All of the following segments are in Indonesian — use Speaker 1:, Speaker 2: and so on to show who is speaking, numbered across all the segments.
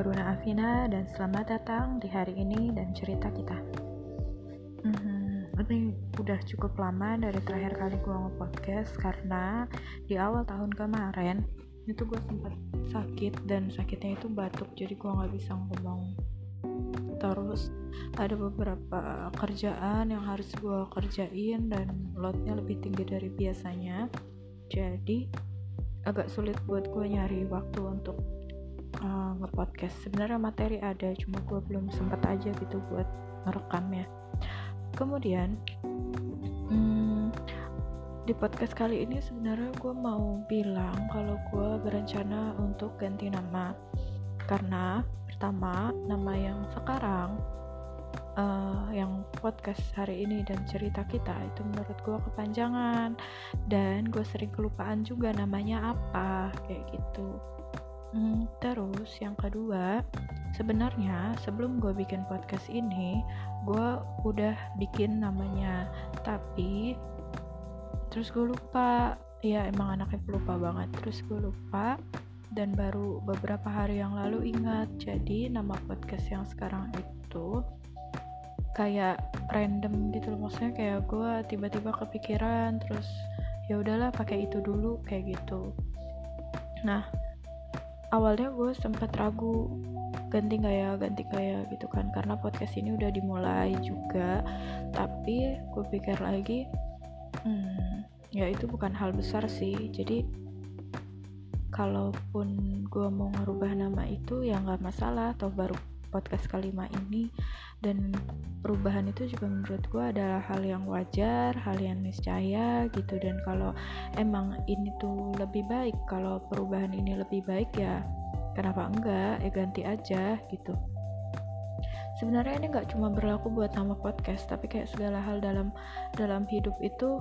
Speaker 1: gue Runa Afina dan selamat datang di hari ini dan cerita kita. Hmm, ini udah cukup lama dari terakhir kali gue nge-podcast karena di awal tahun kemarin itu gue sempat sakit dan sakitnya itu batuk jadi gue nggak bisa ngomong. Terus ada beberapa kerjaan yang harus gue kerjain dan loadnya lebih tinggi dari biasanya. Jadi agak sulit buat gue nyari waktu untuk uh, ngepodcast. Sebenarnya materi ada cuma gue belum sempat aja gitu buat ngerekamnya. Kemudian hmm, di podcast kali ini sebenarnya gue mau bilang kalau gue berencana untuk ganti nama. Karena pertama nama yang sekarang uh, yang podcast hari ini dan cerita kita itu menurut gue kepanjangan. Dan gue sering kelupaan juga namanya apa kayak gitu Hmm, terus yang kedua, sebenarnya sebelum gue bikin podcast ini, gue udah bikin namanya, tapi terus gue lupa. Ya emang anaknya pelupa banget. Terus gue lupa dan baru beberapa hari yang lalu ingat. Jadi nama podcast yang sekarang itu kayak random gitu loh. Maksudnya kayak gue tiba-tiba kepikiran terus ya udahlah pakai itu dulu kayak gitu. Nah, awalnya gue sempat ragu ganti nggak ya ganti nggak ya gitu kan. Karena podcast ini udah dimulai juga tapi gue pikir lagi hmm, ya itu bukan hal besar sih. Jadi kalaupun gue mau ngerubah nama itu ya nggak masalah atau baru podcast kelima ini dan perubahan itu juga menurut gue adalah hal yang wajar, hal yang niscaya gitu dan kalau emang ini tuh lebih baik, kalau perubahan ini lebih baik ya kenapa enggak ya ganti aja gitu. Sebenarnya ini nggak cuma berlaku buat nama podcast, tapi kayak segala hal dalam dalam hidup itu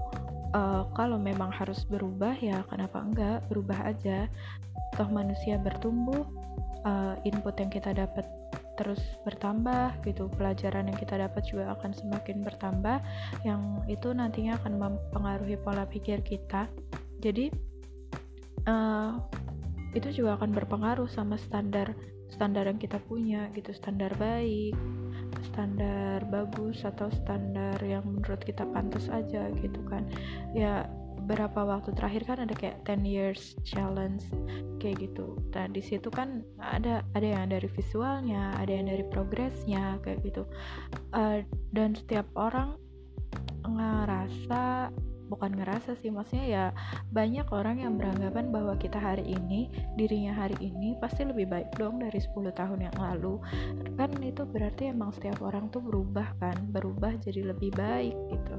Speaker 1: uh, kalau memang harus berubah ya kenapa enggak berubah aja. Toh manusia bertumbuh, uh, input yang kita dapat terus bertambah gitu. Pelajaran yang kita dapat juga akan semakin bertambah yang itu nantinya akan mempengaruhi pola pikir kita. Jadi uh, itu juga akan berpengaruh sama standar standar yang kita punya gitu. Standar baik standar bagus atau standar yang menurut kita pantas aja gitu kan. Ya beberapa waktu terakhir kan ada kayak 10 years challenge kayak gitu. Nah, di situ kan ada ada yang dari visualnya, ada yang dari progresnya kayak gitu. Uh, dan setiap orang ngerasa bukan ngerasa sih maksudnya ya banyak orang yang beranggapan bahwa kita hari ini dirinya hari ini pasti lebih baik dong dari 10 tahun yang lalu. Kan itu berarti emang setiap orang tuh berubah kan berubah jadi lebih baik gitu.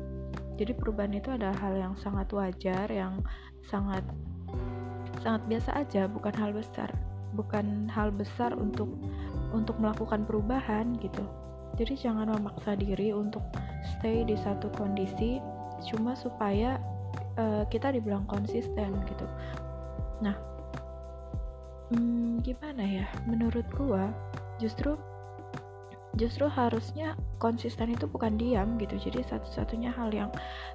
Speaker 1: Jadi perubahan itu adalah hal yang sangat wajar yang sangat sangat biasa aja bukan hal besar bukan hal besar untuk untuk melakukan perubahan gitu. Jadi jangan memaksa diri untuk stay di satu kondisi cuma supaya uh, kita dibilang konsisten gitu. Nah hmm, gimana ya? Menurut gua justru justru harusnya konsisten itu bukan diam gitu. Jadi satu-satunya hal yang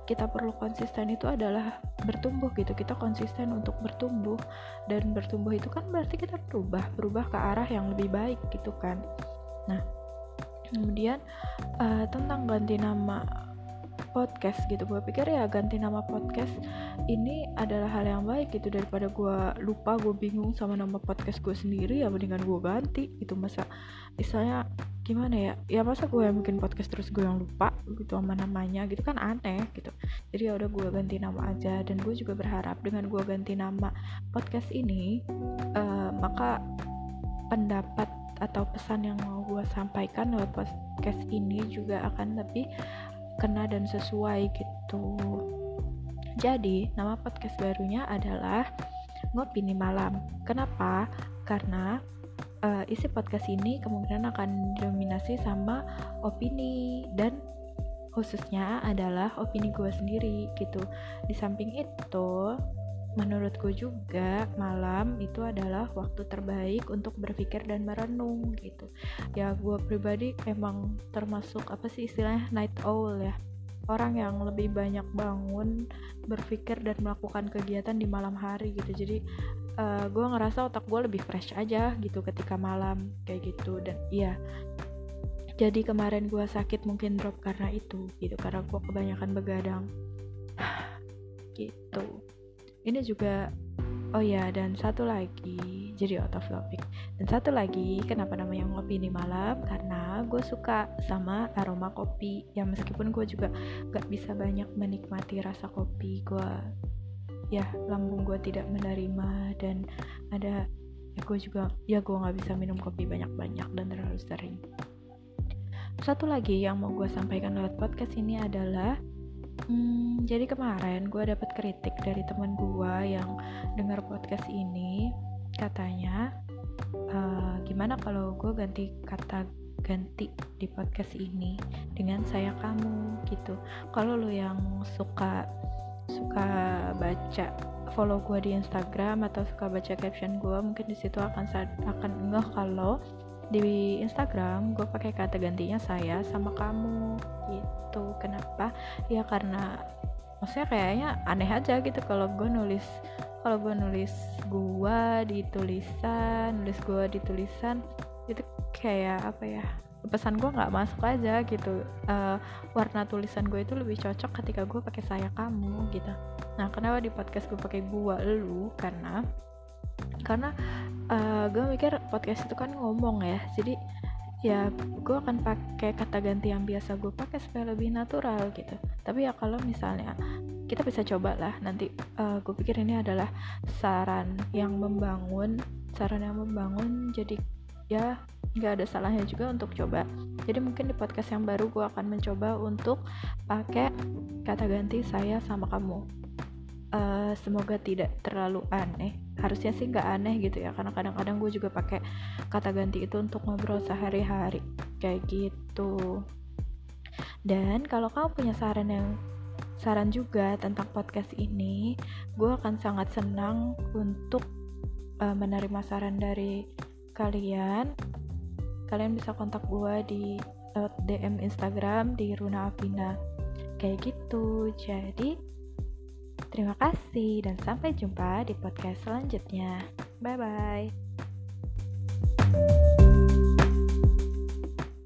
Speaker 1: kita perlu konsisten itu adalah bertumbuh gitu. Kita konsisten untuk bertumbuh dan bertumbuh itu kan berarti kita berubah berubah ke arah yang lebih baik gitu kan. Nah kemudian uh, tentang ganti nama podcast gitu. Gue pikir ya ganti nama podcast ini adalah hal yang baik gitu. Daripada gue lupa gue bingung sama nama podcast gue sendiri ya mendingan gue ganti gitu. Masa misalnya gimana ya? Ya masa gue yang bikin podcast terus gue yang lupa gitu sama namanya gitu kan aneh gitu. Jadi ya udah gue ganti nama aja. Dan gue juga berharap dengan gue ganti nama podcast ini uh, maka pendapat atau pesan yang mau gue sampaikan lewat podcast ini juga akan lebih kena dan sesuai gitu. Jadi nama podcast barunya adalah ngopini malam. Kenapa? Karena uh, isi podcast ini kemungkinan akan didominasi sama opini dan khususnya adalah opini gue sendiri gitu. Di samping itu menurutku juga malam itu adalah waktu terbaik untuk berpikir dan merenung gitu. Ya gue pribadi emang termasuk apa sih istilahnya night owl ya. Orang yang lebih banyak bangun berpikir dan melakukan kegiatan di malam hari gitu. Jadi uh, gue ngerasa otak gue lebih fresh aja gitu ketika malam kayak gitu. Dan iya. Jadi kemarin gue sakit mungkin drop karena itu gitu karena gue kebanyakan begadang. Gitu ini juga oh ya dan satu lagi jadi out of topic. Dan satu lagi kenapa namanya ngopi di malam? Karena gue suka sama aroma kopi. Ya meskipun gue juga gak bisa banyak menikmati rasa kopi gue ya lambung gue tidak menerima dan ada ya gue juga ya gue nggak bisa minum kopi banyak-banyak dan terlalu sering. Satu lagi yang mau gue sampaikan lewat podcast ini adalah hmm, jadi kemarin gue dapet kritik dari teman gue yang dengar podcast ini. Katanya uh, gimana kalau gue ganti kata ganti di podcast ini dengan saya kamu gitu. Kalau lo yang suka suka baca follow gue di Instagram atau suka baca caption gue mungkin di situ akan akan ngeh kalau di Instagram gue pakai kata gantinya saya sama kamu. Gitu. Kenapa? Ya karena maksudnya kayaknya aneh aja gitu kalau gue nulis kalau gue nulis gue di tulisan nulis gue di tulisan itu kayak apa ya pesan gue nggak masuk aja gitu. Uh, warna tulisan gue itu lebih cocok ketika gue pakai saya kamu gitu. Nah kenapa di podcast gue pakai gue lu karena karena uh, gue mikir podcast itu kan ngomong ya jadi ya gue akan pakai kata ganti yang biasa gue pakai supaya lebih natural gitu. Tapi ya kalau misalnya kita bisa coba lah nanti uh, gue pikir ini adalah saran yang membangun saran yang membangun jadi ya nggak ada salahnya juga untuk coba. Jadi mungkin di podcast yang baru gue akan mencoba untuk pakai kata ganti saya sama kamu uh, semoga tidak terlalu aneh. Harusnya sih nggak aneh gitu ya karena kadang-kadang gue juga pakai kata ganti itu untuk ngobrol sehari-hari kayak gitu. Dan kalau kamu punya saran yang saran juga tentang podcast ini gue akan sangat senang untuk uh, menerima saran dari kalian. Kalian bisa kontak gue di uh, DM Instagram di Runa Afina. Kayak gitu. Jadi Terima kasih dan sampai jumpa di podcast selanjutnya. Bye bye.